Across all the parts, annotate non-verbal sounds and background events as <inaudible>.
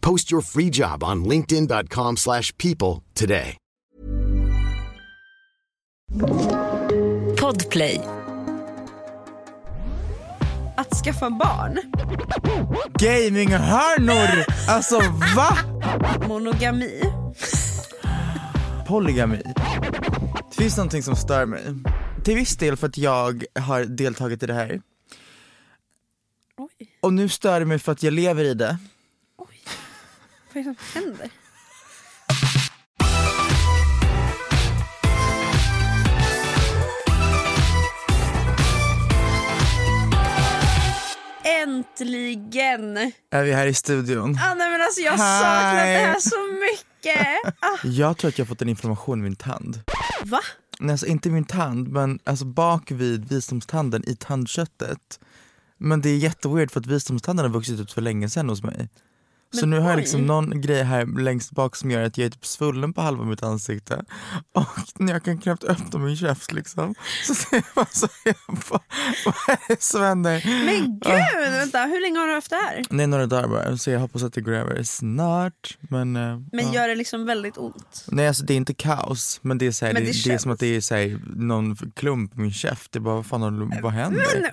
Post your free job on linkedin.com/people slash people today. Podplay. Att skaffa barn, Gaminghörnor! Alltså va? monogami. Polygami. Det finns någonting som stör mig. Till viss del för att jag har deltagit i det här. Oj, Och nu stör det mig för att jag lever i det. Vad är det som händer? Äntligen! Är vi här i studion? Ah, nej, men alltså, jag har saknat det här så mycket. Ah, Jag tror att jag har fått en inflammation i min tand. va? Nej, alltså inte min tand, men alltså bak vid visdomstanden i tandköttet. Men det är jätteweird för att visdomstanden har vuxit ut för länge sedan hos mig. Så nu har jag liksom någon grej här längst bak som gör att jag är typ svullen på halva mitt ansikte. Och när jag kan knappt öppna min käft liksom. Så det är bara så jag bara, vad är det som händer? Men gud, vänta, hur länge har du haft det här? Det är några dagar bara, så jag hoppas att det går över snart. Men, eh, Men ja. gör det liksom väldigt ont? Nej alltså det är inte kaos, men det är, så här, det, det det är som att det är så här, någon klump i min käft. Det är bara, vad fan vad händer? Men,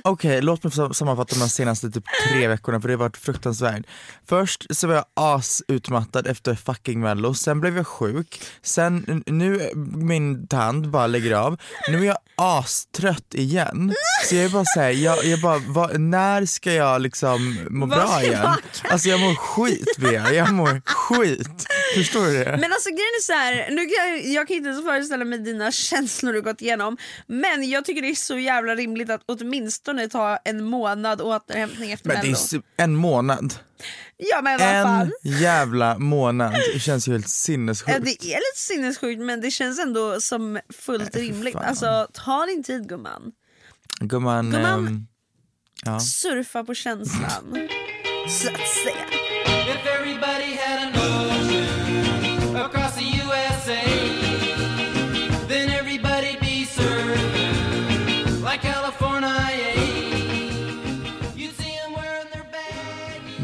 <laughs> Okej, låt mig sam- sammanfatta de senaste typ tre veckorna för det har varit fruktansvärt. Först så var jag asutmattad efter fucking mello, sen blev jag sjuk, sen nu min tand bara lägger av, nu är jag astrött igen. Så jag är bara såhär, jag, jag bara, vad, när ska jag liksom må bra igen? Alltså jag mår skit Bea, jag mår skit. <laughs> Förstår du det? Men alltså grejen är så här, nu kan jag, jag kan inte ens föreställa mig dina känslor du gått igenom men jag tycker det är så jävla rimligt att åtminstone ta en månad återhämtning efter Men det är en månad. Ja men vad En fan. jävla månad. Det känns ju helt Ja, sinnessjukt. det är lite sinnessjukt men det känns ändå som fullt Nej, för rimligt. fan. Alltså ta din tid gumman. Gumman, Gumman. ehm, ja. Surfa på känslan. Så att säga.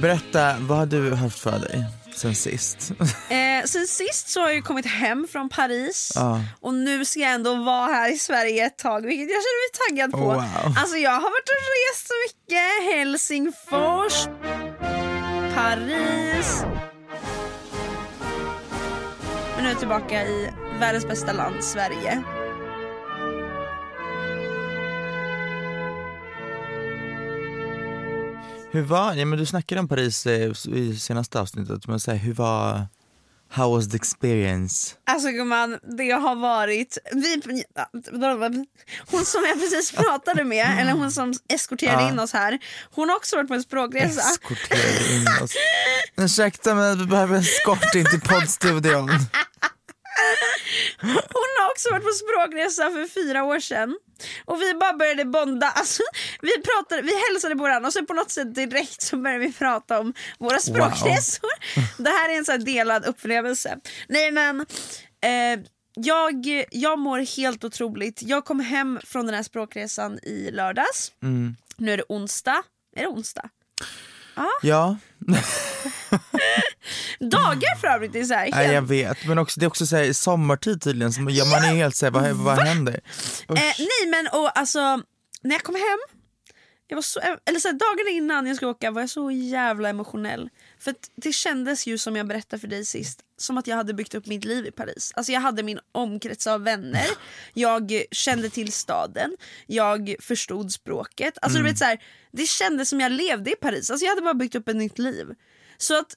Berätta, vad har du haft för dig sen sist? <laughs> Eh, sen sist så har jag kommit hem från Paris Ja. och nu ska jag ändå vara här i Sverige ett tag vilket jag känner mig taggad på. Wow. Alltså jag har varit och rest så mycket. Helsingfors, Paris. Men nu är jag tillbaka i världens bästa land, Sverige. Hur var, ja, men du snackade om Paris eh, i senaste avsnittet, men så här, hur var, how was the experience? Alltså gumman, det har varit... Vi, hon som jag precis pratade med, eller hon som eskorterade Ja. in oss här, hon har också varit på en språkresa. Eskorterade in oss. Ursäkta men vi behöver en skort in till poddstudion. <laughs> <laughs> Hon har också varit på språkresa för fyra år sedan. Och vi bara började bonda. Alltså, vi, pratade, vi hälsade på varandra och så på något sätt direkt så började vi prata om våra språkresor. <laughs> Det här är en här delad upplevelse. Nej men eh, jag, jag mår helt otroligt. Jag kom hem från den här språkresan i lördags. Nu är det onsdag. Är det onsdag? Ja, <laughs> dagar för övrigt. Det är så här, Nej jag helt, vet, men också, det är också så här, sommartid tydligen, så ja, man är helt såhär, vad, vad händer? Eh, nej men och alltså, när jag kom hem, jag var så, eller så här, dagarna innan jag skulle åka var jag så jävla emotionell. För det kändes ju som jag berättade för dig sist, som att jag hade byggt upp mitt liv i Paris. Alltså jag hade min omkrets av vänner, jag kände till staden, jag förstod språket. Alltså du vet så här, det kändes som jag levde i Paris, alltså jag hade bara byggt upp ett nytt liv. Så att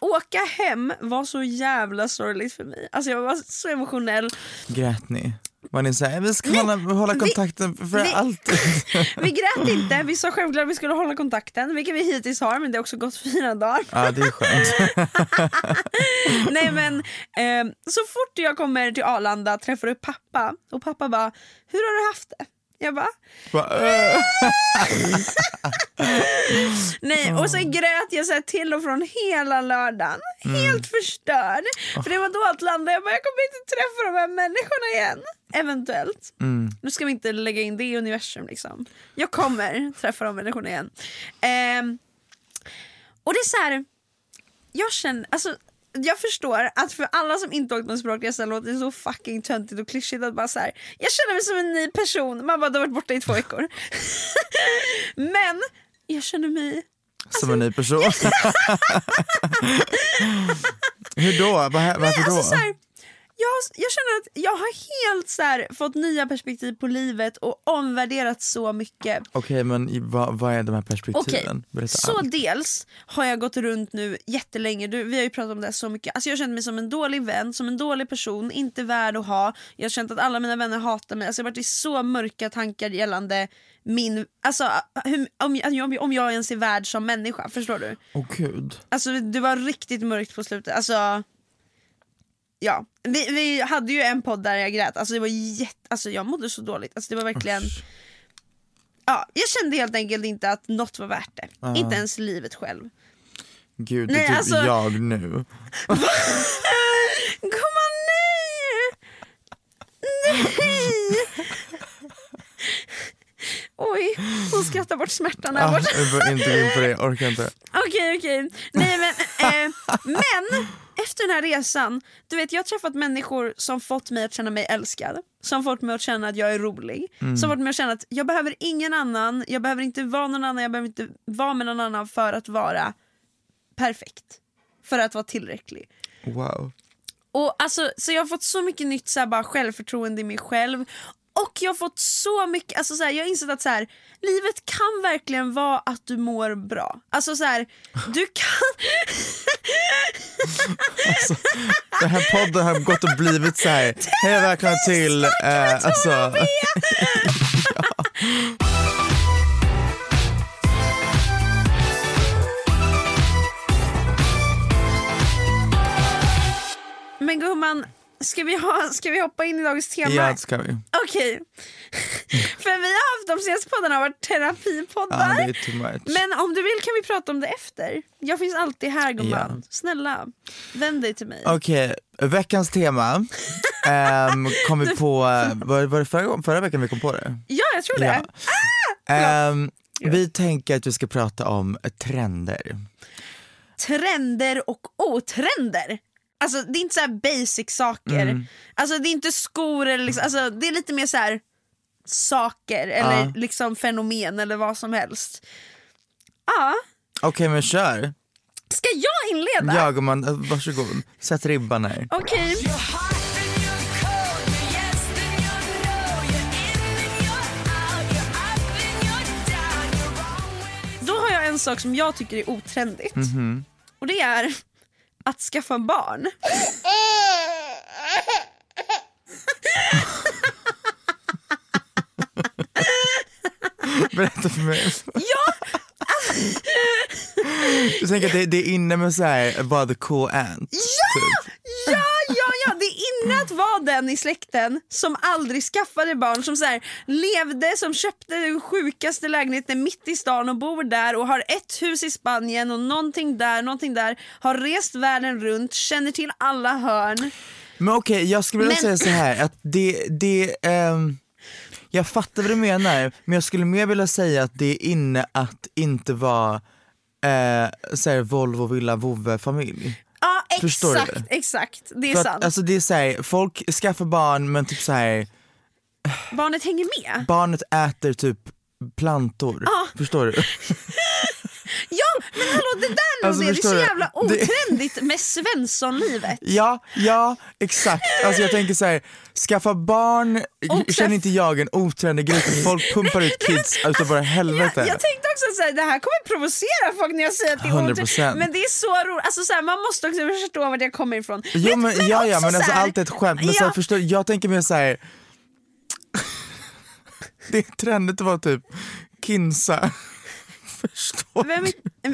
åka hem var så jävla sorgligt för mig. Alltså jag var så emotionell. Grät ni? Var ni såhär, vi ska hålla, hålla vi- kontakten för vi- alltid? <laughs> Vi grät inte, vi sa självklart att vi skulle hålla kontakten, vilket vi hittills har men det har också gått fyra dagar. ja det är skönt. <laughs> Nej men eh, så fort jag kommer till Arlanda träffar du pappa och pappa bara “Hur har du haft det?” Jag bara äh. <laughs> nej och sen grät jag så här till och från hela lördagen. Helt förstörd. För det var då allt landade. Jag bara jag kommer inte träffa de här människorna igen. Eventuellt. Nu ska vi inte lägga in det i universum liksom. Jag kommer träffa de människorna igen. Ehm, och det är så här. Jag känner, alltså jag förstår att för alla som inte åkt på en språkresa låter det så fucking töntigt och klyschigt att bara så här. jag känner mig som en ny person, man bara du har varit borta i två veckor. <laughs> Men jag känner mig Som en ny person. <laughs> Hur då? Var, varför Nej, då? alltså, jag, jag känner att jag har helt så här, fått nya perspektiv på livet och omvärderat så mycket. Okej men i- vad, vad är de här perspektiven? Berätta så allt. dels har jag gått runt nu jättelänge, du, vi har ju pratat om det här så mycket. Alltså jag känner mig som en dålig vän, som en dålig person, inte värd att ha. Jag har känt att alla mina vänner hatar mig, alltså jag har varit i så mörka tankar gällande min, alltså hur, om, jag- om jag ens är värd som människa, förstår du? Åh gud. Alltså det var riktigt mörkt på slutet. Alltså, ja. vi, vi hade ju en podd där jag grät, alltså det var jätte, alltså jag mådde så dåligt. Alltså det var verkligen Ja, jag kände helt enkelt inte att något var värt det. Inte ens livet själv. Gud, det är typ alltså- jag nu. <laughs> Gumman nej! Nej! <laughs> Oj, hon skrattar bort smärtan här Ah, borta. jag behöver inte gå in på det, jag orkar inte. <laughs> Okej okej. Nej men, eh, men efter den här resan, du vet jag har träffat människor som fått mig att känna mig älskad. Som fått mig att känna att jag är rolig. Som fått mig att känna att jag behöver ingen annan, jag behöver inte vara någon annan, jag behöver inte vara med någon annan för att vara perfekt. För att vara tillräcklig. Wow. Och alltså, så jag har fått så mycket nytt så här, bara självförtroende i mig själv. Och jag har fått så mycket, alltså så här, jag har insett att så här, livet kan verkligen vara att du mår bra. Alltså så här, du kan... Den här podden har gått och blivit så här. hej och välkomna till, eh, alltså, Men gumman, ska vi, ha, ska vi hoppa in i dagens tema? ja det ska vi. Okej. <laughs> För vi har haft de senaste poddarna har varit Ja terapipoddar. det är too much. Men om du vill kan vi prata om det efter. Jag finns alltid här gumman. Ja. Snälla, vänd dig till mig. Okej, veckans tema um, <laughs> kom vi på, var, var det förra, förra veckan vi kom på det? Ja, jag tror det. Ja. Ehm, vi tänker att vi ska prata om trender. trender och otrender. Alltså det är inte så här basic saker. Mm. Alltså det är inte skor eller liksom, alltså, det är lite mer så här saker eller Ja. liksom fenomen eller vad som helst. Ja, Okej men kör. ska jag inleda? Ja gumman, eh, varsågod. Sätt ribban här. Okej. Då har jag en sak som jag tycker är otrendigt. Mhm. Och det är att skaffa barn. Berätta för mig. Ja, Du tänker att det, det är inne med så här, bara the cool ant? Typ. Ja, ja, ja, det är inne att vara den i släkten som aldrig skaffade barn, som så här, levde, som köpte den sjukaste lägenheten mitt i stan och bor där och har ett hus i Spanien och någonting där, någonting där, har rest världen runt, känner till alla hörn. Men okej, jag skulle vilja Men- säga så här att det, det ehm, jag fattar vad du menar, men jag skulle mer vilja säga att det är inne att inte vara eh, så här, Volvo, villa, vovve, familj. Ja, Förstår exakt, du? exakt. Det är För sant. att, alltså det är såhär, folk skaffar barn men typ såhär, Barnet hänger med. barnet äter typ plantor. Förstår du? <laughs> Ja, men hallå det där Alltså, Lodde, det är så du? jävla otrendigt med Svenssonlivet. Ja, ja exakt. Alltså jag tänker så här, skaffa barn, Och känner så- inte jag en otrendig grej folk pumpar ut kids utav bara helvete. Jag, jag tänkte också att det här kommer provocera folk när jag säger att det är 100%. otrendigt. Men det är så roligt, alltså, så här, man måste också förstå vart jag kommer ifrån. Jo, men, ja, ja också men alltså så här- allt är ett skämt. Men så här, Ja. förstår, jag tänker mer så här. <laughs> <laughs> det är trendigt att vara typ Kinsa. Förstår Vem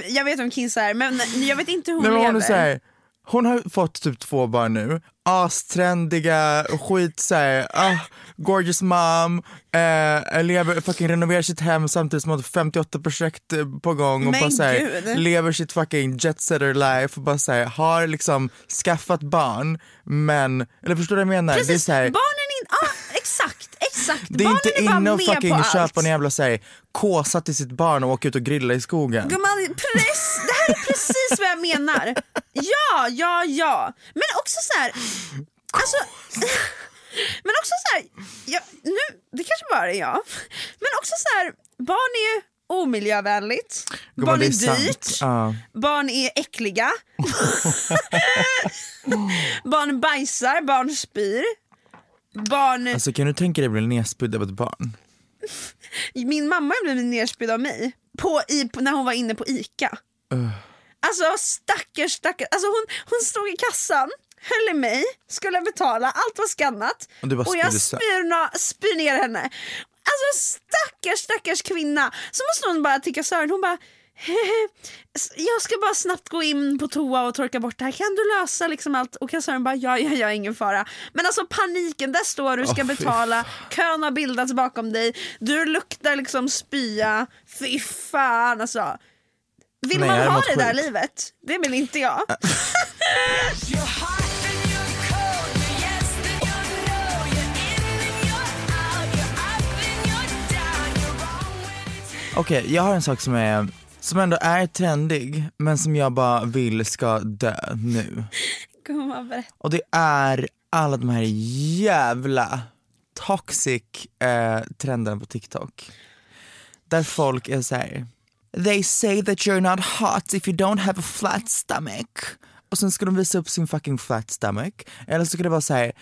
jag vet vem Kinsa är men jag vet inte hur hon Nej, lever. hon, så här, hon har fått typ två barn nu, astrendiga, skit såhär, ah, gorgeous mom, eh, lever, fucking renoverar sitt hem samtidigt som hon har 58 projekt eh, på gång och Men bara så här, gud. lever sitt fucking jet setter life och bara så här, har liksom skaffat barn men, eller förstår du vad jag menar? Precis, det är så här, barnen in, ah, exakt, exakt. det är barnen inte är inne och fucking på köpa allt. en jävla så här, kåsa till sitt barn och åka ut och grilla i skogen. Gumman, press, det här är precis vad jag menar. Ja, ja, ja. Men också så här, alltså, men också så här, ja, nu, det kanske bara är jag, men också så här, barn är ju omiljövänligt, Gumman, barn är, sant. dyrt, Ja. barn är äckliga, <laughs> barn bajsar, barn spyr, barn... Alltså kan du tänka dig att bli nedspydd av ett barn? <laughs> Min mamma blivit nerspydd av mig på, i, när hon var inne på ICA. Alltså stackars stackars, alltså hon, hon stod i kassan, höll i mig, skulle betala, allt var skannat Och bara jag spyr, spyr ner henne. Alltså stackars stackars kvinna. Så måste hon bara till kassören, hon bara "Hehe, <laughs> jag ska bara snabbt gå in på toa och torka bort det här, kan du lösa liksom allt? Och kassören bara ja, ja, ja, ingen fara. Men alltså paniken, där står du, ska fy betala, kön har bildats bakom dig, du luktar liksom spya, fy fan alltså. Vill Nej, man ha det där skit. livet? Det vill inte jag. <laughs> Okej, jag har en sak som är som ändå är trendig men som jag bara vill ska dö nu. Och det är alla de här jävla toxic eh, trenderna på TikTok. Där folk är såhär, they say that you're not hot if you don't have a flat stomach. Och sen ska de visa upp sin fucking flat stomach. Eller så ska det vara så här.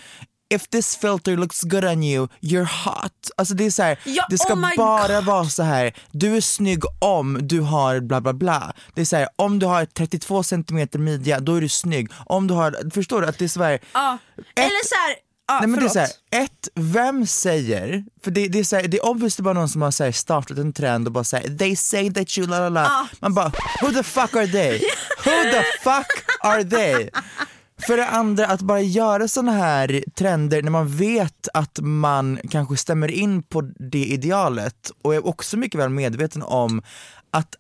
If this filter looks good on you, you're hot. Alltså det är så här, Ja, det ska oh bara God. vara så här. du är snygg om du har bla bla bla. Det är så här, om du har 32 cm midja, då är du snygg. Om du har, förstår du? Att det är så här, Ja. Eller så här, ja, Nej men det är så här, ett, vem säger, för det, det är så här, det är obviously bara någon som har så startat en trend och bara säger they say that you la la la. Man bara, who the fuck are they? <laughs> Who the fuck are they? För det andra, att bara göra såna här trender när man vet att man kanske stämmer in på det idealet och är också mycket väl medveten om att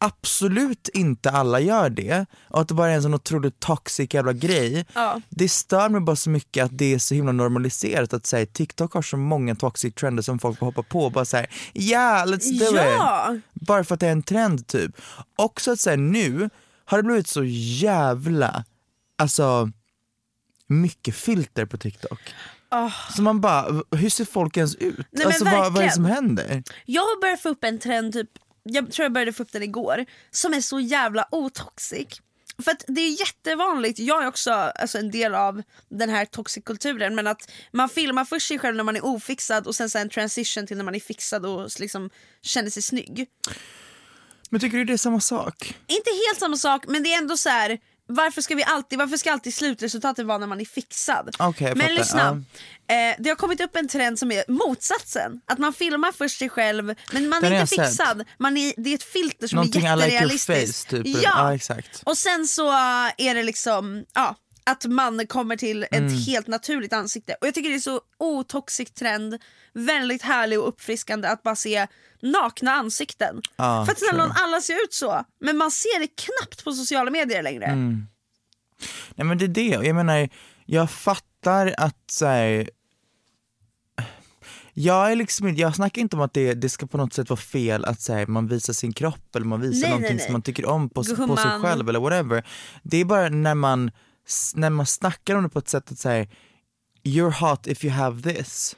absolut inte alla gör det och att det bara är en sån otroligt toxic jävla grej. Ja. Det stör mig bara så mycket att det är så himla normaliserat att säga TikTok har så många toxic trender som folk får hoppa på och bara säga ja let's do Ja. it. Bara för att det är en trend typ. Också att säga nu har det blivit så jävla, alltså mycket filter på TikTok. Så man bara, hur ser folk ens ut? men alltså vad, vad är det som händer? Jag har börjat få upp en trend, typ, jag tror jag började få upp den igår, som är så jävla otoxic. För att det är jättevanligt, jag är också alltså, en del av den här toxic-kulturen men att man filmar först sig själv när man är ofixad och sen så en transition till när man är fixad och liksom känner sig snygg. Men tycker du det är samma sak? Inte helt samma sak men det är ändå så här. Varför ska, vi alltid, varför ska alltid slutresultatet vara när man är fixad? Jag men fattar, lyssna, eh, det har kommit upp en trend som är motsatsen. Att man filmar först sig själv men man Den är inte fixad. Man är, det är ett filter som Någonting är like jätterealistiskt. face typ. Ja. ja exakt. Och sen så är det liksom, ja, att man kommer till ett Mm. helt naturligt ansikte. Och jag tycker det är så otoxic trend, väldigt härlig och uppfriskande att bara se nakna ansikten. Ja, För att snälla alla ser ut så, men man ser det knappt på sociala medier längre. Mm. Nej men det är det, jag menar jag fattar att så här, Jag, är liksom, jag snackar inte om att det, det ska på något sätt vara fel att så här, man visar sin kropp eller man visar Nej, någonting nej, nej. som man tycker om på, på sig själv eller whatever. Det är bara när man, när man snackar om det på ett sätt att säga you're hot if you have this.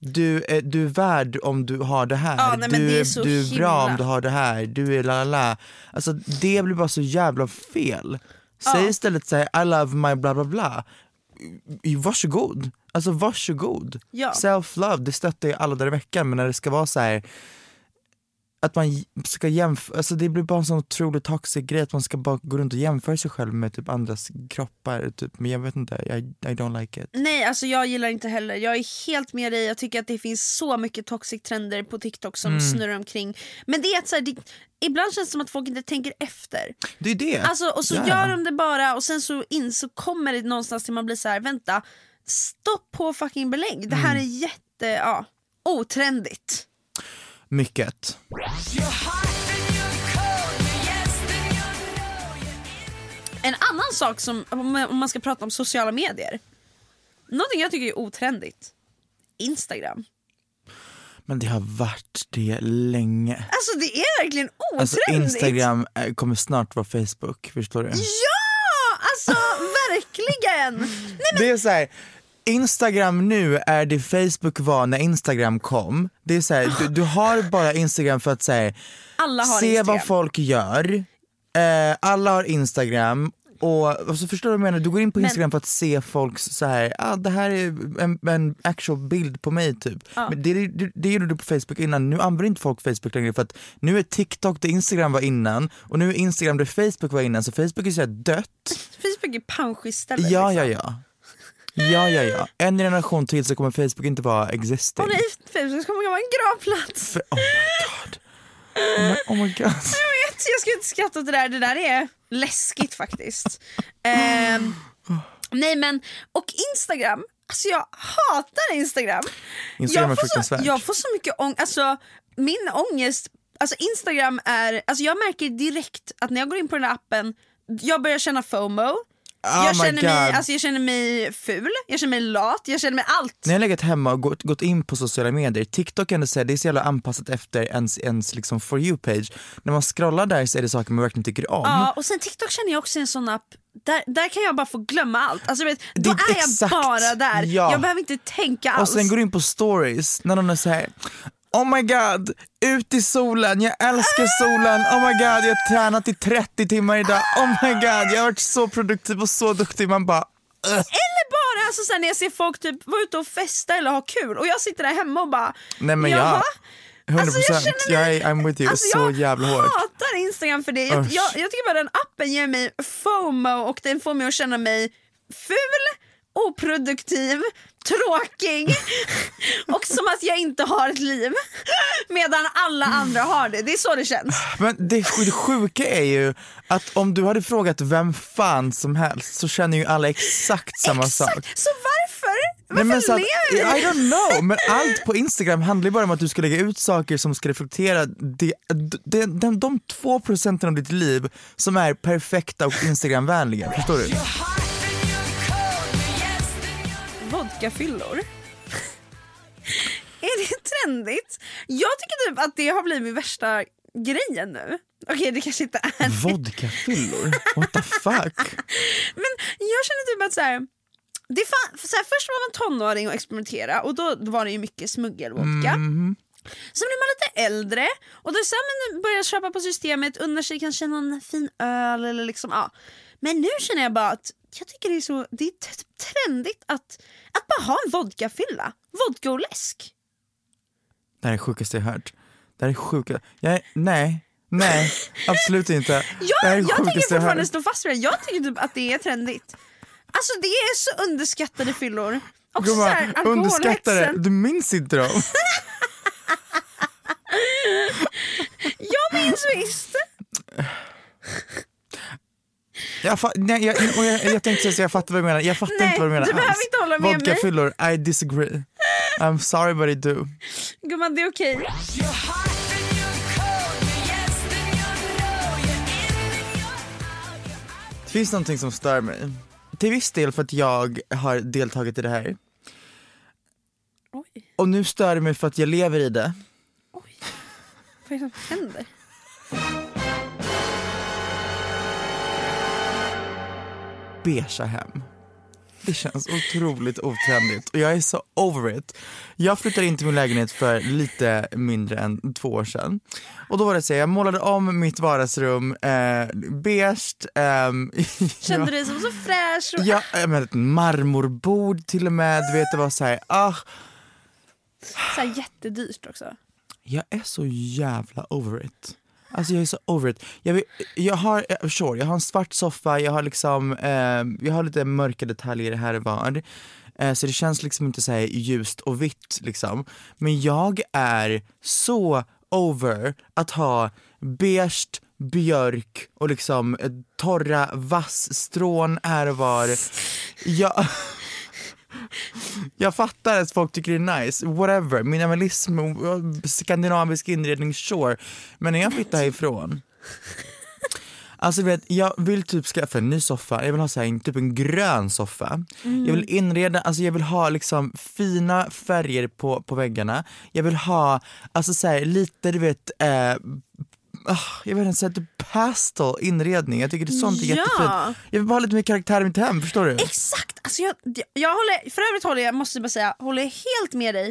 Du är, du är värd om du har det här. Ja, nej, du, är är, du är bra himla- om du har det här. Du är la la. Alltså det blir bara så jävla fel. Säg Ja. istället såhär I love my bla bla bla. Varsågod. Alltså varsågod. Ja. Self-love, det stöttar jag alla dagar i veckan men när det ska vara så här att man ska jämföra, alltså det blir bara en sån otroligt toxic grej att man ska bara gå runt och jämföra sig själv med typ andras kroppar, typ. men jag vet inte, I, I don't like it. Nej alltså jag gillar inte heller, jag är helt med dig, jag tycker att det finns så mycket toxic trender på TikTok som Mm. snurrar omkring. Men det är att så här, det, ibland känns det som att folk inte tänker efter. Det är det. Alltså, och så Ja. gör de det bara och sen så, in, så kommer det någonstans till man blir så här: vänta, stopp på fucking belägg. Det här Mm. är jätte, ja, otrendigt. Mycket. En annan sak som, om man ska prata om sociala medier, någonting jag tycker är otrendigt, Instagram. Men det har varit det länge. Alltså det är verkligen otrendigt. Alltså Instagram eh, kommer snart vara Facebook, förstår du? Ja, alltså <laughs> verkligen! Det är så här. Instagram nu är det Facebook var när Instagram kom. Det är så här, du, du har bara Instagram för att Alla har se Instagram. vad folk gör. Eh, alla har Instagram. Och alltså, förstår du vad jag menar? Du går in på Men- Instagram för att se folks så här, ah, det här är en, en actual bild på mig typ. Men det, det, det gjorde du på Facebook innan, nu använder inte folk Facebook längre för att nu är TikTok det Instagram var innan och nu är Instagram det Facebook var innan så Facebook är så här dött. Facebook är pansch istället. Ja, liksom. ja, ja. Ja, ja, ja. En generation till så kommer Facebook inte vara existing. Och nej, Facebook kommer vara en gravplats. För, oh my god. Oh my, oh my god. <laughs> Jag vet, jag ska inte skratta åt det där, det där är läskigt faktiskt. Ehm, nej men, och Instagram, alltså jag hatar Instagram. Instagram jag, får så, jag får så mycket ångest, alltså min ångest, alltså Instagram är, alltså jag märker direkt att när jag går in på den här appen, jag börjar känna FOMO. Oh jag, känner mig, alltså jag känner mig ful, jag känner mig lat, jag känner mig allt. När jag legat hemma och gått, gått in på sociala medier, TikTok du säga, det är så jävla anpassat efter ens, ens liksom for you-page. När man scrollar där så är det saker man verkligen tycker om. Ja, och sen TikTok känner jag också en sån app, där, där kan jag bara få glömma allt. Alltså, vet, då Det- är jag exakt. bara där, Ja. jag behöver inte tänka Och alls. sen går du in på stories när någon är så här. Oh my god, ut i solen, jag älskar solen, oh my god jag har tränat i 30 timmar idag, oh my god jag har varit så produktiv och så duktig. Man bara, Eller bara alltså, sen när jag ser folk typ vara ute och festa eller ha kul och jag sitter där hemma och bara nej men jag, 100% Alltså, jag känner jag, mig- är I'm with you. Alltså, så jag jävla hårt. hatar Instagram för det. Jag, jag, jag tycker bara den appen ger mig FOMO och den får mig att känna mig ful, oproduktiv, tråkig <laughs> och som att jag inte har ett liv. Medan alla andra har det. Det är så det känns. Men det, det sjuka är ju att om du hade frågat vem fan som helst så känner ju alla exakt samma sak. Exakt. Så varför? Nej, men Varför så att, lever vi? I don't know, men allt på Instagram handlar ju bara om att du ska lägga ut saker som ska reflektera det, de, de, de två procenten av ditt liv som är perfekta och Instagramvänliga, förstår du? Vodkafyllor. <laughs> är det trendigt? Jag tycker typ att det har blivit värsta grejen nu. Okej det kanske inte är det. Vodkafyllor? What the fuck? <laughs> Men jag känner typ att så här, det fan, så här, först var man tonåring och experimentera och då var det ju mycket smuggelvodka. Sen blir man lite äldre och då men börjar köpa på systemet, unnar sig kanske någon fin öl eller liksom ja. Men nu känner jag bara att jag tycker det är så det är trendigt att, att bara ha en vodkafylla. Vodka och läsk. Det här är det sjukaste jag hört. Det här är sjuka. Jag nej, nej, absolut inte. <laughs> Jag, det jag tänker jag fortfarande hört. stå fast vid det. Jag tycker typ att det är trendigt. Alltså det är så underskattade fyllor. Också så här, Gumman, underskatta det, alkoholhetsen. du minns inte dem. <laughs> Jag minns visst. <laughs> Jag, fa- nej, jag, jag, jag tänkte säga jag fattar vad du menar, jag fattar Nej, inte vad du menar du behöver inte hålla med mig. Vodkafyllor, I disagree. I'm sorry but I do. Gumman det är okej. Det finns någonting som stör mig. Till viss del för att jag har deltagit i det här. Oj, Och nu stör det mig för att jag lever i det. oj. Vad är det som händer? Beiga hem. Det känns otroligt otrendigt och jag är så over it. Jag flyttade in till min lägenhet för lite mindre än två år sedan. Och då var det så, jag målade om mitt vardagsrum eh, beige. ehm, <laughs> Kände du dig som så fräsch? Och... Ja, med ett marmorbord till och med. Du vet, det var så här, ah, Så här jättedyrt också. jag är så jävla over it. Alltså jag är så over it. Jag, vill, jag har, eh, sure, jag har en svart soffa, jag har liksom, eh, jag har lite mörka detaljer här och var. Eh, så det känns liksom inte så här ljust och vitt liksom. Men jag är så over att ha beige, björk och liksom eh, torra vassstrån här och var. Jag, <laughs> jag fattar att folk tycker det är nice, whatever. Minimalism, och skandinavisk inredning, sure. Men när jag flyttar härifrån Alltså vet, jag vill typ skaffa en ny soffa, jag vill ha så här, typ en grön soffa. Jag vill inreda, alltså jag vill ha liksom fina färger på, på väggarna. Jag vill ha, alltså så här, lite du vet, eh, jag vet inte, så här, typ pastel inredning. Jag tycker det är sånt är Ja. jättefint. Jag vill bara ha lite mer karaktär i mitt hem, förstår du? Exakt! Alltså jag, jag håller, för övrigt håller jag, måste jag bara säga, håller helt med dig.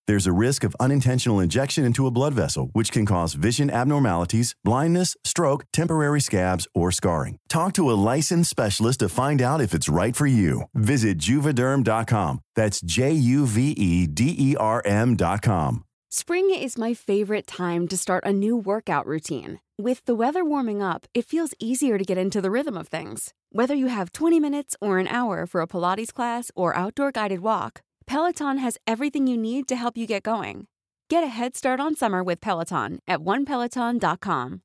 There's a risk of unintentional injection into a blood vessel, which can cause vision abnormalities, blindness, stroke, temporary scabs, or scarring. Talk to a licensed specialist to find out if it's right for you. Visit juvederm.com. That's J U V E D E R M.com. Spring is my favorite time to start a new workout routine. With the weather warming up, it feels easier to get into the rhythm of things. Whether you have 20 minutes or an hour for a Pilates class or outdoor guided walk, Peloton has everything you need to help you get going. Get a head start on summer with Peloton at onepeloton.com.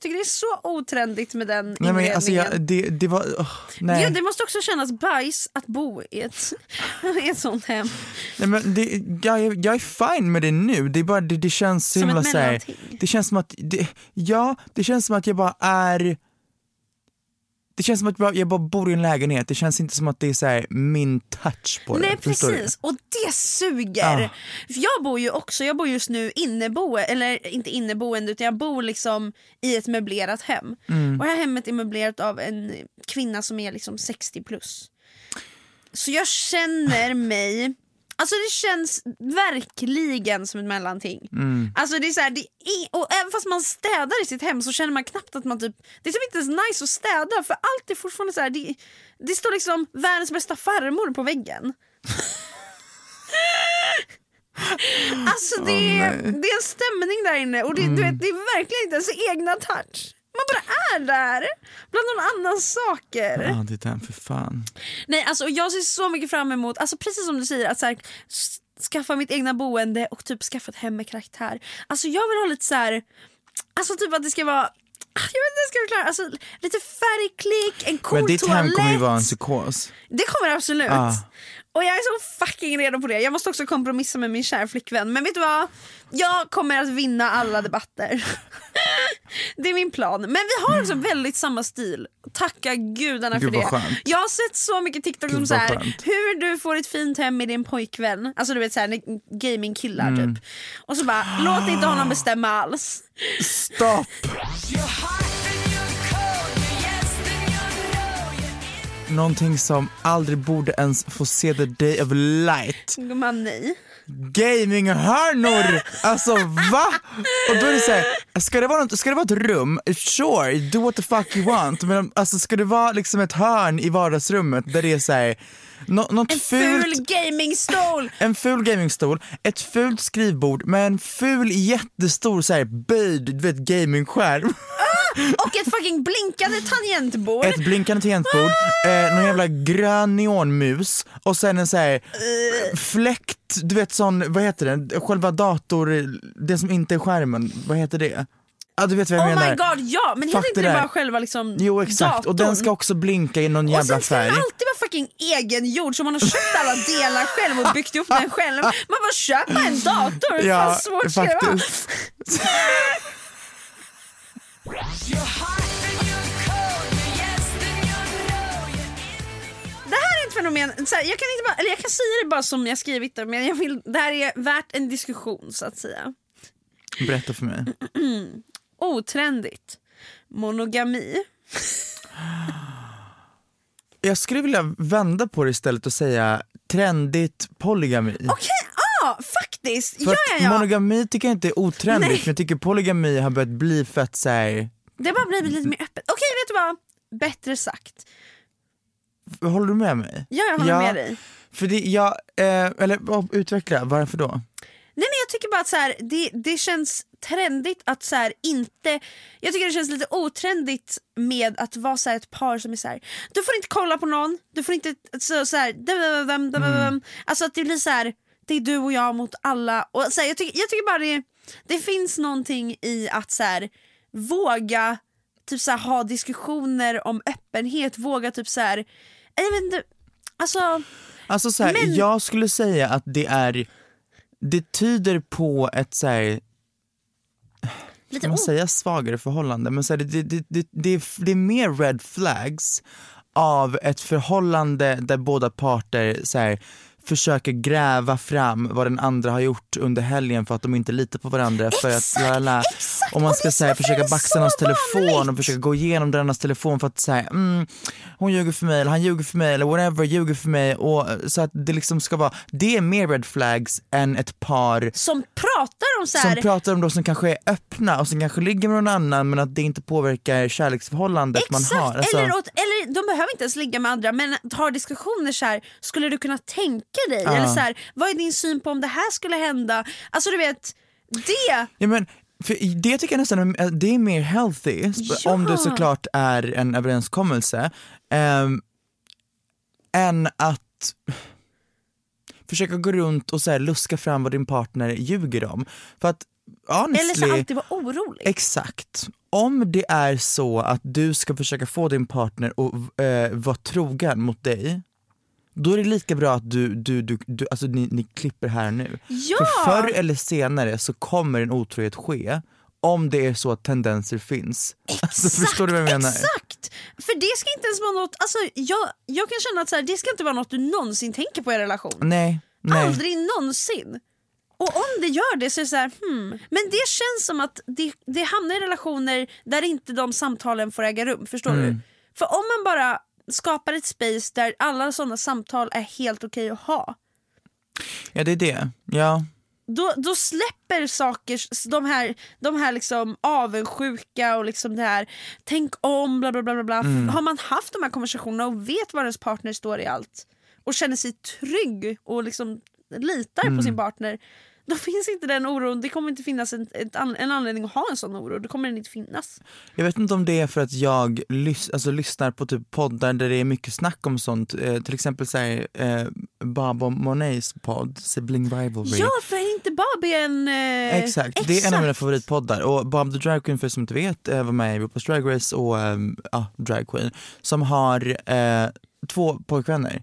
tycker det är så otrendigt med den Nej, men alltså jag, det, det var, åh, nej. Ja, det måste också kännas bajs att bo i ett, <laughs> i ett sånt hem. Nej, men det, jag, jag är fine med det nu, det, är bara, det, det känns så Som himla ett så här- mellanting. Det känns som att, det, ja, det känns som att jag bara är det känns som att jag bara- bor i en lägenhet, det känns inte som att det är så här min touch på Nej det. du? precis, och det suger. För jag bor ju också, jag bor just nu inneboende, eller inte inneboende utan jag bor liksom i ett möblerat hem. Mm. Och det här hemmet är möblerat av en kvinna som är liksom 60 plus. Så jag känner mig, alltså det känns verkligen som ett mellanting. Mm. Alltså det är så här, det är, och även fast man städar i sitt hem så känner man knappt att man typ, det är typ inte ens nice att städa för allt är fortfarande så här, det, det står liksom världens bästa farmor på väggen. <laughs> alltså det, är, det är en stämning där inne och det, du vet, det är verkligen inte ens egna touch. Man bara är där bland någon annans saker. Ja, det är för fan. Nej alltså jag ser så mycket fram emot, alltså precis som du säger, att så här, skaffa mitt egna boende och typ skaffa ett hem med karaktär. Alltså jag vill ha lite så här, alltså typ att det ska vara jag vet inte hur jag ska förklara, alltså lite färgklick, en cool Men ditt hem kommer ju toalett. vara en psykos. Det kommer det absolut. Ah. Och jag är så fucking redo på det. Jag måste också kompromissa med min kära flickvän. Men vet du vad? Jag kommer att vinna alla debatter. <laughs> Det är min plan. Men vi har också väldigt samma stil. Tacka gudarna för Gud, vad det. skönt. Jag har sett så mycket TikTok Gud, som så här, skönt. hur du får ett fint hem med din pojkvän. Alltså du vet såhär gamingkillar Mm. typ. Och så bara, låt inte honom bestämma alls. Stopp! Någonting som aldrig borde ens få se the day of light. Gumman nej. Gaminghörnor! Alltså va? Och då är det såhär, ska det, vara något, ska det vara ett rum, sure, do what the fuck you want. Men alltså ska det vara liksom ett hörn i vardagsrummet där det är såhär, nå, något En fult ful gamingstol! <laughs> en ful gamingstol, ett fult skrivbord med en ful jättestor så här, böjd du vet, gamingskärm. <laughs> Och ett fucking blinkande tangentbord. Ett blinkande tangentbord, eh, någon jävla grön neonmus och sen en så här fläkt, du vet sån, vad heter det, själva dator, det som inte är skärmen, vad heter det? Ja du vet vad jag Oh menar. my god ja, men heter inte det det bara själva liksom Jo exakt, och den datorn? ska också blinka i någon Och jävla sen ska färg. den alltid vara fucking egengjord så man har köpt alla delar själv och byggt ihop den själv. Man bara köp bara en dator, hur fan svårt ska det vara? <laughs> Det här är ett fenomen, så här, jag, kan inte bara, eller jag kan säga det bara som jag skrivit det men jag vill, det här är värt en diskussion så att säga. Berätta för mig. <clears throat> Otrendigt. Monogami. Jag skulle vilja vända på det istället och säga trendigt polygami. Okej, ja faktiskt. För Ja, ja, ja. monogami tycker jag inte är otrendigt Nej. men jag tycker polygami har börjat bli fett såhär, Det har bara blivit lite mer öppet. Okej vet du vad? Bättre sagt. håller du med mig? Ja, jag håller med dig. För det, jag, eh, eller utveckla, varför då? Nej, nej jag tycker bara att så här, det, det känns trendigt att så här, inte... Jag tycker det känns lite otrendigt med att vara så här, ett par som är så här. du får inte kolla på någon, du får inte... Så, så här, dum, dum, dum, dum. Alltså att det blir så här, det är du och jag mot alla. Och så här, jag, tycker, jag tycker bara det, det finns någonting i att så här, våga typ så här, ha diskussioner om öppenhet, våga typ så här, jag vet inte, alltså... Alltså så Men- jag skulle säga att det är, det tyder på ett så här, Lite man säga svagare förhållande, men så här, det, det, det, det, är, det är mer red flags av ett förhållande där båda parter så försöker gräva fram vad den andra har gjort under helgen för att de inte litar på varandra. för att, Exakt, lalala. exakt! Och man Och ska så försöka baxa någons telefon och vanligt. försöka gå igenom den andras telefon för att säga mm, hon ljuger för mig eller han ljuger för mig eller whatever ljuger för mig. Och, så att det liksom ska vara, det är mer red flags än ett par Som pratar om så här, som pratar om de som kanske är öppna och som kanske ligger med någon annan men att det inte påverkar kärleksförhållandet man Exakt, har. Alltså, eller, åt, eller de behöver inte ens ligga med andra men har diskussioner så här, skulle du kunna tänka dig? Ja. Eller så här, vad är din syn på om det här skulle hända? Alltså du vet, det, ja, men, för det tycker jag nästan det är mer healthy, Ja. om det såklart är en överenskommelse, ehm, än att försöka gå runt och så här, luska fram vad din partner ljuger om. För att honestly, eller så alltid vara orolig. Exakt. Om det är så att du ska försöka få din partner att eh, vara trogen mot dig, då är det lika bra att du, du, du, du alltså ni, ni klipper här nu. Ja! För förr eller senare så kommer en otrohet ske om det är så att tendenser finns. Alltså, förstår du vad jag menar? Exakt! För det ska inte ens vara något, alltså, jag, jag kan känna att så här, det ska inte vara något du någonsin tänker på i en relation. Nej, nej. Aldrig någonsin. Och om det gör det så är det så här, hmm. Men det känns som att det, det hamnar i relationer där inte de samtalen får äga rum. Förstår Mm. du? För om man bara skapar ett space där alla sådana samtal är helt okej att ha. Ja det är det. Ja. Då, då släpper saker, de här, de här liksom avundsjuka och liksom det här tänk om bla bla. bla, bla. Mm. Har man haft de här konversationerna och vet var ens partner står i allt och känner sig trygg och liksom litar Mm. på sin partner då finns inte den oron, det kommer inte finnas en, en anledning att ha en sån oro, då kommer den inte finnas. Jag vet inte om det är för att jag lys- alltså, lyssnar på typ poddar där det är mycket snack om sånt, eh, till exempel såhär, eh, Bob och Monets podd, Sibling Rivalry. Ja, för är inte Bobby en... Eh, Exakt. det är en av mina favoritpoddar och Bob the Drag Queen för som inte vet eh, var med i RuPaul's Drag Race och eh, ja, Drag Queen som har eh, två pojkvänner.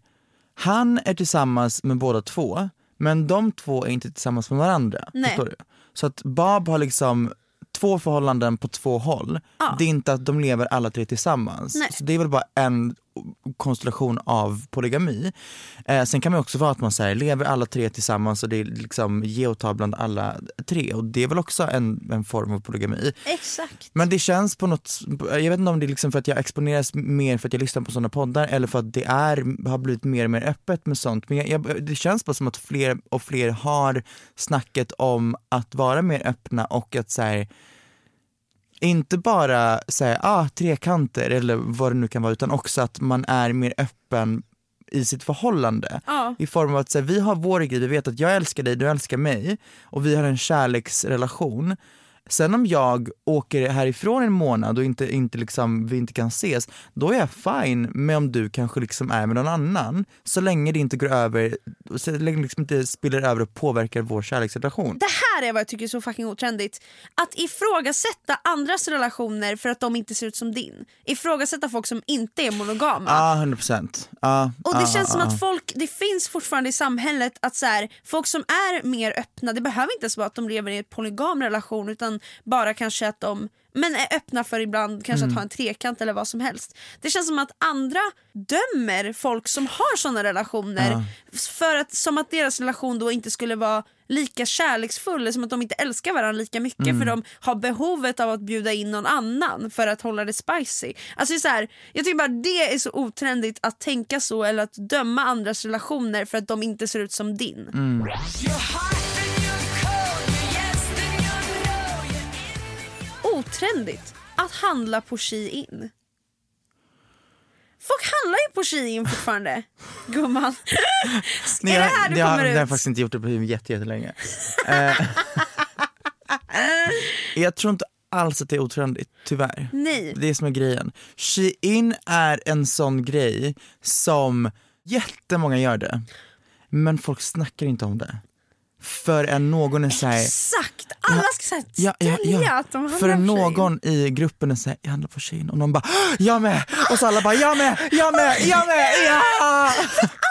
Han är tillsammans med båda två men de två är inte tillsammans med varandra. Nej. Förstår du? Så att Bob har liksom två förhållanden på två håll. Ja. Det är inte att de lever alla tre tillsammans. Nej. Så det är väl bara en konstellation av polygami. Eh, sen kan man också vara att man säger lever alla tre tillsammans och det är liksom ge och ta bland alla tre och det är väl också en, en form av polygami. Exakt. Men det känns på något, jag vet inte om det är liksom för att jag exponeras mer för att jag lyssnar på sådana poddar eller för att det är, har blivit mer och mer öppet med sånt. Men jag, jag, det känns bara som att fler och fler har snacket om att vara mer öppna och att så här, inte bara säga ah, trekanter eller vad det nu kan vara utan också att man är mer öppen i sitt förhållande. Ja. I form av att så här, vi har vår grej, vi vet att jag älskar dig, du älskar mig och vi har en kärleksrelation. Sen om jag åker härifrån en månad och inte, inte liksom, vi inte kan ses, då är jag fine med om du kanske liksom är med någon annan. Så länge det inte går över, så länge det liksom inte spiller över och påverkar vår kärleksrelation. Det här är vad jag tycker är så fucking otrendigt. Att ifrågasätta andras relationer för att de inte ser ut som din. Ifrågasätta folk som inte är monogama. Ja, 100 procent. Ja, Och det ja, känns ja, som att folk, det finns fortfarande i samhället att så här, folk som är mer öppna, det behöver inte ens vara att de lever i en polygam relation utan bara kanske att de men är öppna för ibland kanske Mm. att ha en trekant eller vad som helst. Det känns som att andra dömer folk som har såna relationer för att, som att deras relation då inte skulle vara lika kärleksfull, som att de inte älskar varandra lika mycket Mm. för de har behovet av att bjuda in någon annan för att hålla det spicy. Alltså det så här, jag tycker bara det är så otrendigt att tänka så eller att döma andras relationer för att de inte ser ut som din. Mm. Otrendigt att handla på Shein. Folk handlar ju på Shein fortfarande, <laughs> gumman. Nej, är det här du jag, kommer jag har ut? faktiskt inte gjort det på jätte, jättelänge. Eh, <laughs> jag tror inte alls att det är otrendigt, tyvärr. Nej. Det är som är grejen. Shein är en sån grej som jättemånga gör det, men folk snackar inte om det. Förrän någon är såhär, Exakt! Alla ska säga ja, ja, ja. att de handlar Förrän någon i gruppen är såhär, jag handlar på Shein och någon bara, jag med! Och så alla bara, jag med, jag med, jag med, <laughs> ja!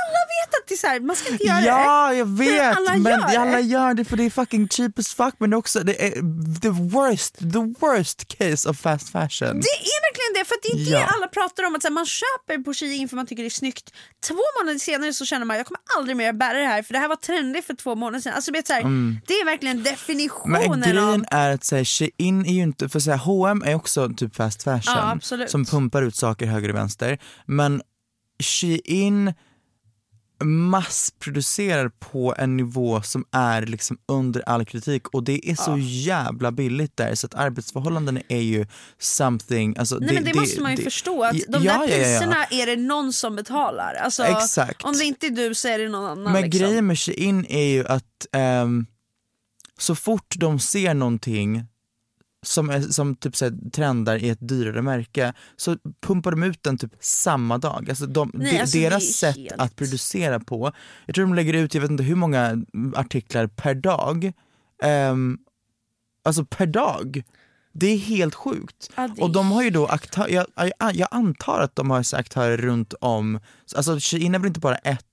Alla vet att det är så här, man ska inte göra det. Ja, jag vet! alla men gör alla gör det för det är fucking cheap as fuck men det är också det är the worst, the worst case of fast fashion. Det är det, för det är det Ja. alla pratar om. Att så här, man köper på Shein för man tycker det är snyggt. Två månader senare så känner man jag kommer aldrig mer bära det här för det här var trendigt för två månader sedan. Alltså, vet, så här, Det är verkligen Men definitionen grejen av... är att säga Shein är ju inte, för så här, H&M är också typ fast fashion Ja, som pumpar ut saker höger och vänster. Men Shein massproducerar på en nivå som är liksom under all kritik och det är så jävla billigt där så att arbetsförhållanden är ju something, alltså Nej, men det, måste man ju förstå att de ja, där ja, ja, ja. priserna är det någon som betalar. Alltså, Exakt. Om det inte är du så är det någon annan. Men liksom. grejen med Shein är ju att ehm, så fort de ser någonting som, är, som typ så här, trendar i ett dyrare märke så pumpar de ut den typ samma dag. Alltså, de, Nej, de, alltså, deras sätt helt- att producera på, jag tror de lägger ut jag vet inte hur många artiklar per dag. Ehm, alltså per dag. Det är helt sjukt. Ja, är Och de har ju då aktör, jag, jag, jag antar att de har aktörer runt om, alltså Shein är väl inte bara ett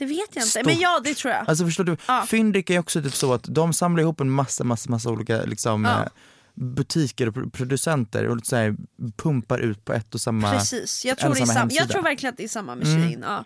Det vet jag inte, Stort. men ja det tror jag. Alltså förstår du, Ja. Fyndik är också typ så att de samlar ihop en massa, massa, massa olika liksom, Ja. eh, butiker och pro- producenter och så här, pumpar ut på ett och samma Precis, jag tror, det är samma sam- hemsida. jag tror verkligen att det är samma med Mm. Shein. Ja.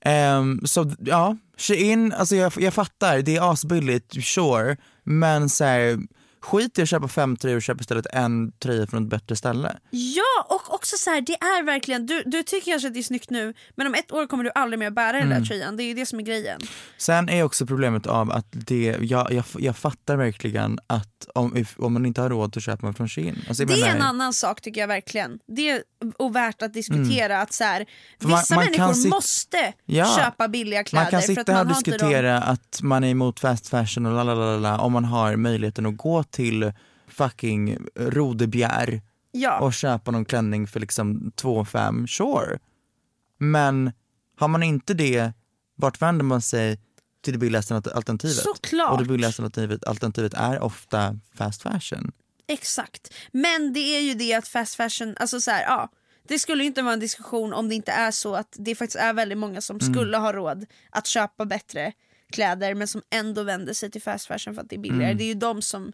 Ehm, så ja, Shein, alltså jag, jag fattar, det är asbilligt, sure, men så här, skit i att köpa fem tröjor och köp istället en tröja från ett bättre ställe. Ja och också så här, det är verkligen, du, du tycker kanske att det är snyggt nu men om ett år kommer du aldrig mer bära den Mm. där tröjan. Det är ju det som är grejen. Sen är också problemet av att det, jag, jag, jag fattar verkligen att om, om man inte har råd så köper man från Shein. Alltså, Det är en annan sak tycker jag verkligen. Det är och värt att diskutera att så här, Mm. Man- vissa man kan människor måste Ja. köpa billiga kläder Man kan sitta här man och diskutera att man är emot fast fashion och lalalala om man har möjligheten att gå till fucking Rodebjer Ja. och köpa någon klänning för liksom 2 5 sure. Men har man inte det, vart vänder man sig till det billigaste alternativet? Såklart. Och det billigaste alternativet, alternativet är ofta fast fashion. Exakt. Men det är ju det att fast fashion, alltså så här, ja. Det skulle inte vara en diskussion om det inte är så att det faktiskt är väldigt många som Mm. skulle ha råd att köpa bättre kläder men som ändå vänder sig till fast fashion för att det är billigare. Mm. Det är ju de som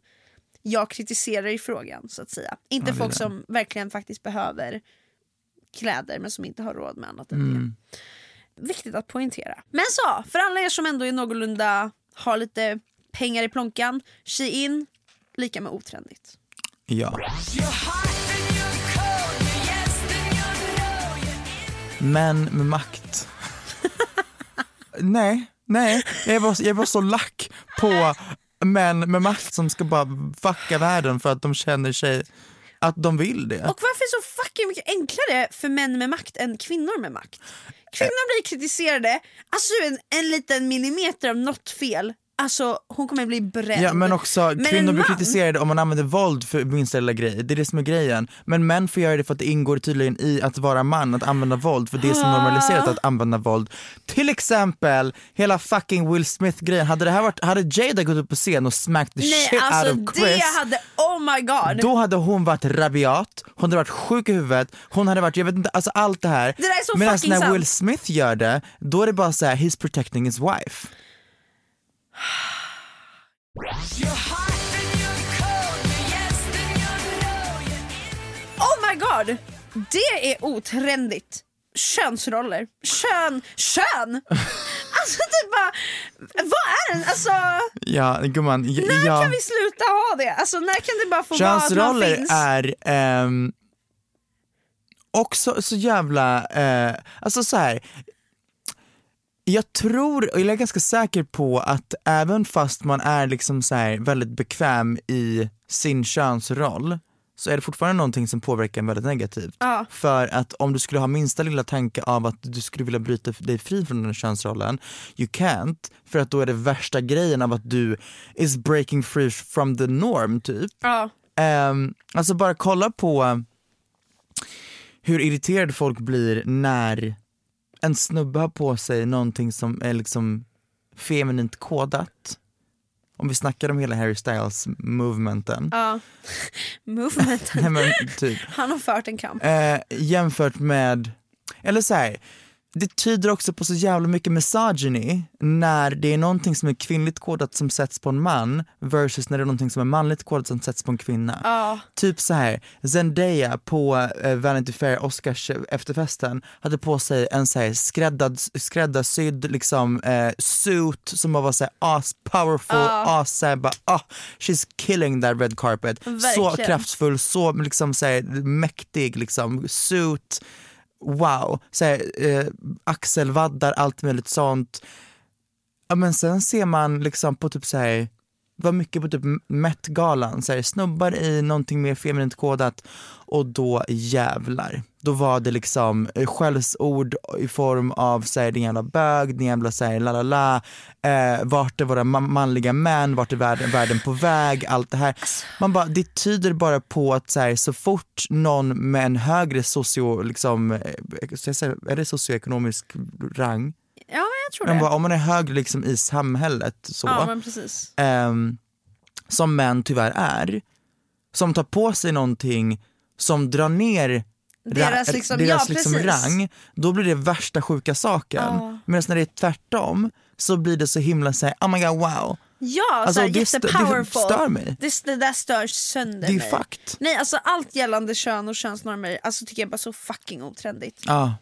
jag kritiserar i frågan så att säga. Inte Ja, folk det. som verkligen faktiskt behöver kläder men som inte har råd med annat än Mm. det. Viktigt att poängtera. Men så, för alla er som ändå är någorlunda har lite pengar i plånkan, Shein, lika med otrendigt. Ja. Män med makt. <laughs> nej, nej. Jag bara, jag bara så lack på män med makt som ska bara fucka världen för att de känner sig att de vill det. Och varför är det så fucking mycket enklare för män med makt än kvinnor med makt? Kvinnor blir kritiserade, alltså en, en liten millimeter av något fel, alltså hon kommer bli bränd. Ja men också Men kvinnor blir kritiserade om man använder våld för minsta lilla grej, det är det som är grejen. Men män får göra det för att det ingår tydligen i att vara man, att använda våld, för det är så normaliserat att använda våld. Till exempel hela fucking Will Smith grejen, hade det här varit, hade Jada gått upp på scen och smacked the Nej shit alltså out of Chris det hade, oh my god. då hade hon varit rabiat, hon hade varit sjuk i huvudet, hon hade varit, jag vet inte, alltså allt det här. Det där är så Medan fucking när sant. Will Smith gör det, då är det bara så här: he's protecting his wife. Oh my god! Det är otrendigt. Könsroller. Kön. Kön! <laughs> Alltså typ bara, vad är det? Alltså, Ja gumman, när ja. kan vi sluta ha det? Alltså när kan det bara få vara att man Könsroller finns? är ehm, också så jävla, eh, alltså så här. Jag tror, och jag är ganska säker på att även fast man är liksom så här väldigt bekväm i sin könsroll så är det fortfarande någonting som påverkar en väldigt negativt. Ja. För att om du skulle ha minsta lilla tanke av att du skulle vilja bryta dig fri från den könsrollen, you can't. För att då är det värsta grejen av att du is breaking free from the norm typ. Ja. Um, alltså bara kolla på hur irriterade folk blir när en snubbe har på sig någonting som är liksom feminint kodat. Om vi snackar om hela Harry Styles movementen. ja. <laughs> Movementen. <laughs> Nej, men typ. Han har fört en kamp. Eh, jämfört med, eller så här, det tyder också på så jävla mycket misogyny när det är någonting som är kvinnligt kodat som sätts på en man versus när det är någonting som är manligt kodat som sätts på en kvinna. Ja. Typ så här, Zendaya på eh, Vanity Fair Oscars eh, efterfesten hade på sig en så här skräddad, skräddarsydd liksom eh, suit som bara var så här as powerful, as så här, bara, ah, she's killing that red carpet. Så Verkligen. kraftfull, så liksom så här, mäktig liksom, suit, wow, så här, eh, axelvaddar, allt möjligt sånt. Ja, men sen ser man liksom på typ så här var mycket på typ Met-galan, så här, snubbar i någonting mer feminint kodat och då jävlar. Då var det liksom eh, skällsord i form av så här, din jävla bög, din jävla så här, la la la, eh, vart är våra ma- manliga män, vart är världen, världen på väg, allt det här. Man bara, det tyder bara på att så, här, så fort någon med en högre socio, liksom, eh, eh, jag är det socioekonomisk rang? Ja men jag tror Men det. bara, om man är högre liksom i samhället så Ja men precis. ehm, som män tyvärr är, som tar på sig någonting som drar ner Deras ra- liksom- deras ja, liksom rang, då blir det värsta sjuka saken. Ja. Medan när det är tvärtom så blir det så himla såhär, oh my god wow. Ja, Alltså, såhär, det st- det jättepowerful. stör mig. Det, det där stör sönder Det är mig. fucked. Nej alltså allt gällande kön och könsnormer alltså, tycker jag bara så fucking otrendigt. Ja.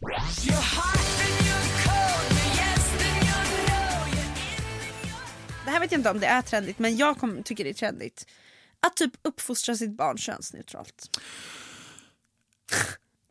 Det här vet jag inte om det är trendigt men jag kom, tycker det är trendigt. Att typ uppfostra sitt barn könsneutralt.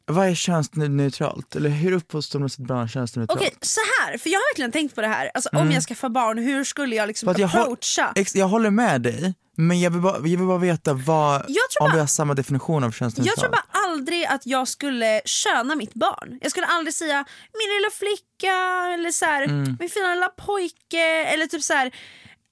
Vad är könsneutralt? Eller hur uppfostrar man sitt barn könsneutralt? Okej så här, för jag har verkligen tänkt på det här. Alltså, Om jag skaffar barn, hur skulle jag liksom Mm. Jag, håll, approacha? ex, jag håller med dig, men jag vill bara, jag vill bara veta vad, om bara- vi har samma definition av könsneutralt. Jag tror bara aldrig att jag skulle köna mitt barn. Jag skulle aldrig säga min lilla flicka eller så här, Mm. min fina lilla pojke eller typ så här.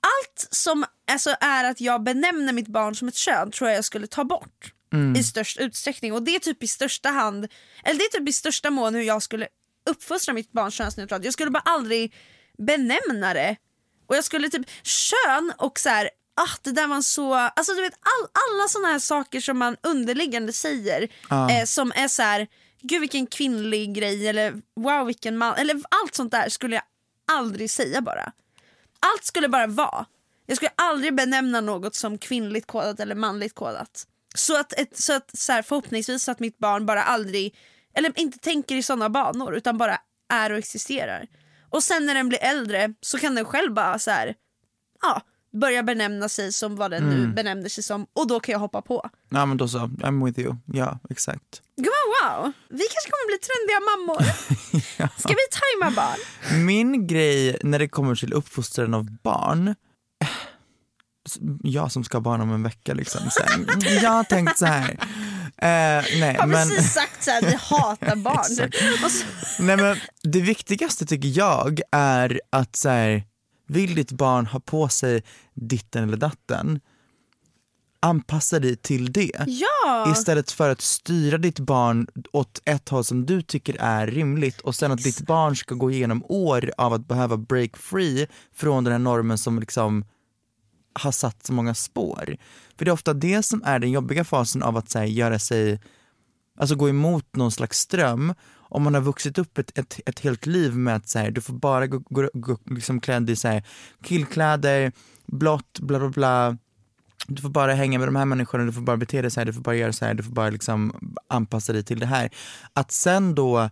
Allt som alltså, är att jag benämner mitt barn som ett kön tror jag jag skulle ta bort Mm. i störst utsträckning och det är typ i största hand, eller det är typ i största mån hur jag skulle uppfostra mitt barn könsneutralt. Jag skulle bara aldrig benämna det och jag skulle typ kön och så här Ah, det där var så, alltså du vet all, alla såna här saker som man underliggande säger eh, som är så här, gud vilken kvinnlig grej eller wow vilken man, eller allt sånt där skulle jag aldrig säga bara. Allt skulle bara vara. Jag skulle aldrig benämna något som kvinnligt kodat eller manligt kodat. Så att, ett, så att så här, förhoppningsvis att mitt barn bara aldrig, eller inte tänker i sådana banor utan bara är och existerar. Och sen när den blir äldre så kan den själv bara så här, ja, börja benämna sig som vad den nu benämner sig som och då kan jag hoppa på. Ja men då så, I'm with you. Ja exakt. Gud vad wow, vi kanske kommer bli trendiga mammor. <laughs> Ska vi tajma barn? Min grej när det kommer till uppfostran av barn, jag som ska ha barn om en vecka liksom, här, <laughs> jag har tänkt så här. Eh, nej, har men, precis sagt så här, vi hatar barn. <laughs> Så, nej men det viktigaste tycker jag är att så här, vill ditt barn ha på sig ditten eller datten, anpassa dig till det. ja! Istället för att styra ditt barn åt ett håll som du tycker är rimligt och sen att ditt barn ska gå igenom år av att behöva break free från den här normen som liksom har satt så många spår. För det är ofta det som är den jobbiga fasen av att så här, göra sig, alltså gå emot någon slags ström. Om man har vuxit upp ett, ett, ett helt liv med att så här, du får bara gå, gå, gå liksom klädd i så här, killkläder, blått, bla bla bla du får bara hänga med de här människorna, du får bara bete dig så här, du får bara göra så här, du får bara liksom anpassa dig till det här. Att sen då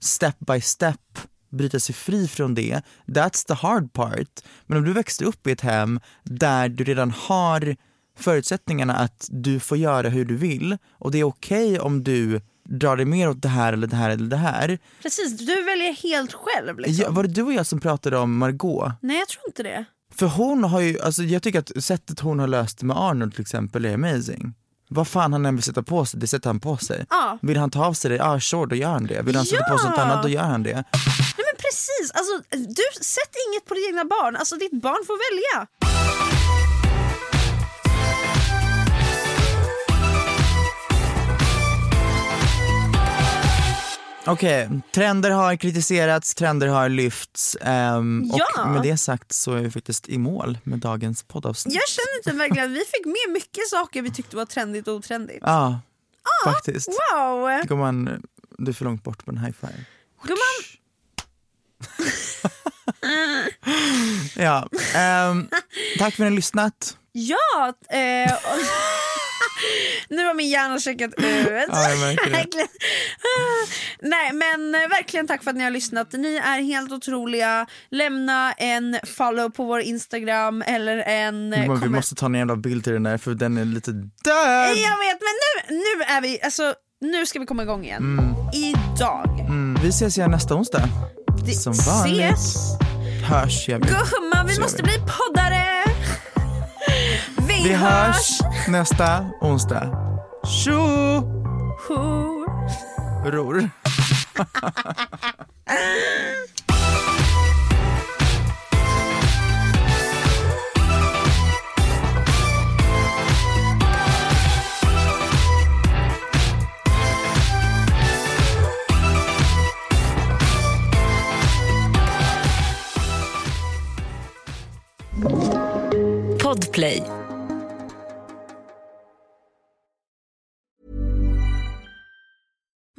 step by step bryta sig fri från det, that's the hard part. Men om du växte upp i ett hem där du redan har förutsättningarna att du får göra hur du vill och det är okej om du drar dig mer åt det här eller det här eller det här. Precis, du väljer helt själv. Liksom. Ja, var det du och jag som pratade om Margot? Nej jag tror inte det. För hon har ju, alltså jag tycker att sättet hon har löst det med Arnold till exempel är amazing. Vad fan han än vill sätta på sig, det sätter han på sig. Ja. Vill han ta av sig det, ja ah, sure då gör han det. Vill han sätta på sig något Ja. annat, då gör han det. Nej men precis, alltså, du sätt inget på ditt egna barn, alltså ditt barn får välja. Okej, trender har kritiserats, trender har lyfts ehm, Ja. och med det sagt så är vi faktiskt i mål med dagens poddavsnitt. Jag känner typ verkligen att vi fick med mycket saker vi tyckte var trendigt och otrendigt. Ja, faktiskt. Wow! Gumman, du är för långt bort på en high five. Gumman, <laughs> Ja, ehm, tack för att ni har lyssnat. ja! Eh, <laughs> nu har min hjärna checkat ut. Ja, jag. Ah, Nej men eh, verkligen tack för att ni har lyssnat. Ni är helt otroliga. Lämna en follow på vår Instagram eller en... eh, Men vi komment- måste ta en jävla bild till den där för den är lite död. Jag vet men nu, nu är vi, alltså nu ska vi komma igång igen. Idag. Mm, vi ses igen nästa onsdag. Det- Som vanligt. Ses. Hörs vi. Gumman vi måste vi. bli poddare. Vi, hörs nästa onsdag. Tjo! Ror. Podplay.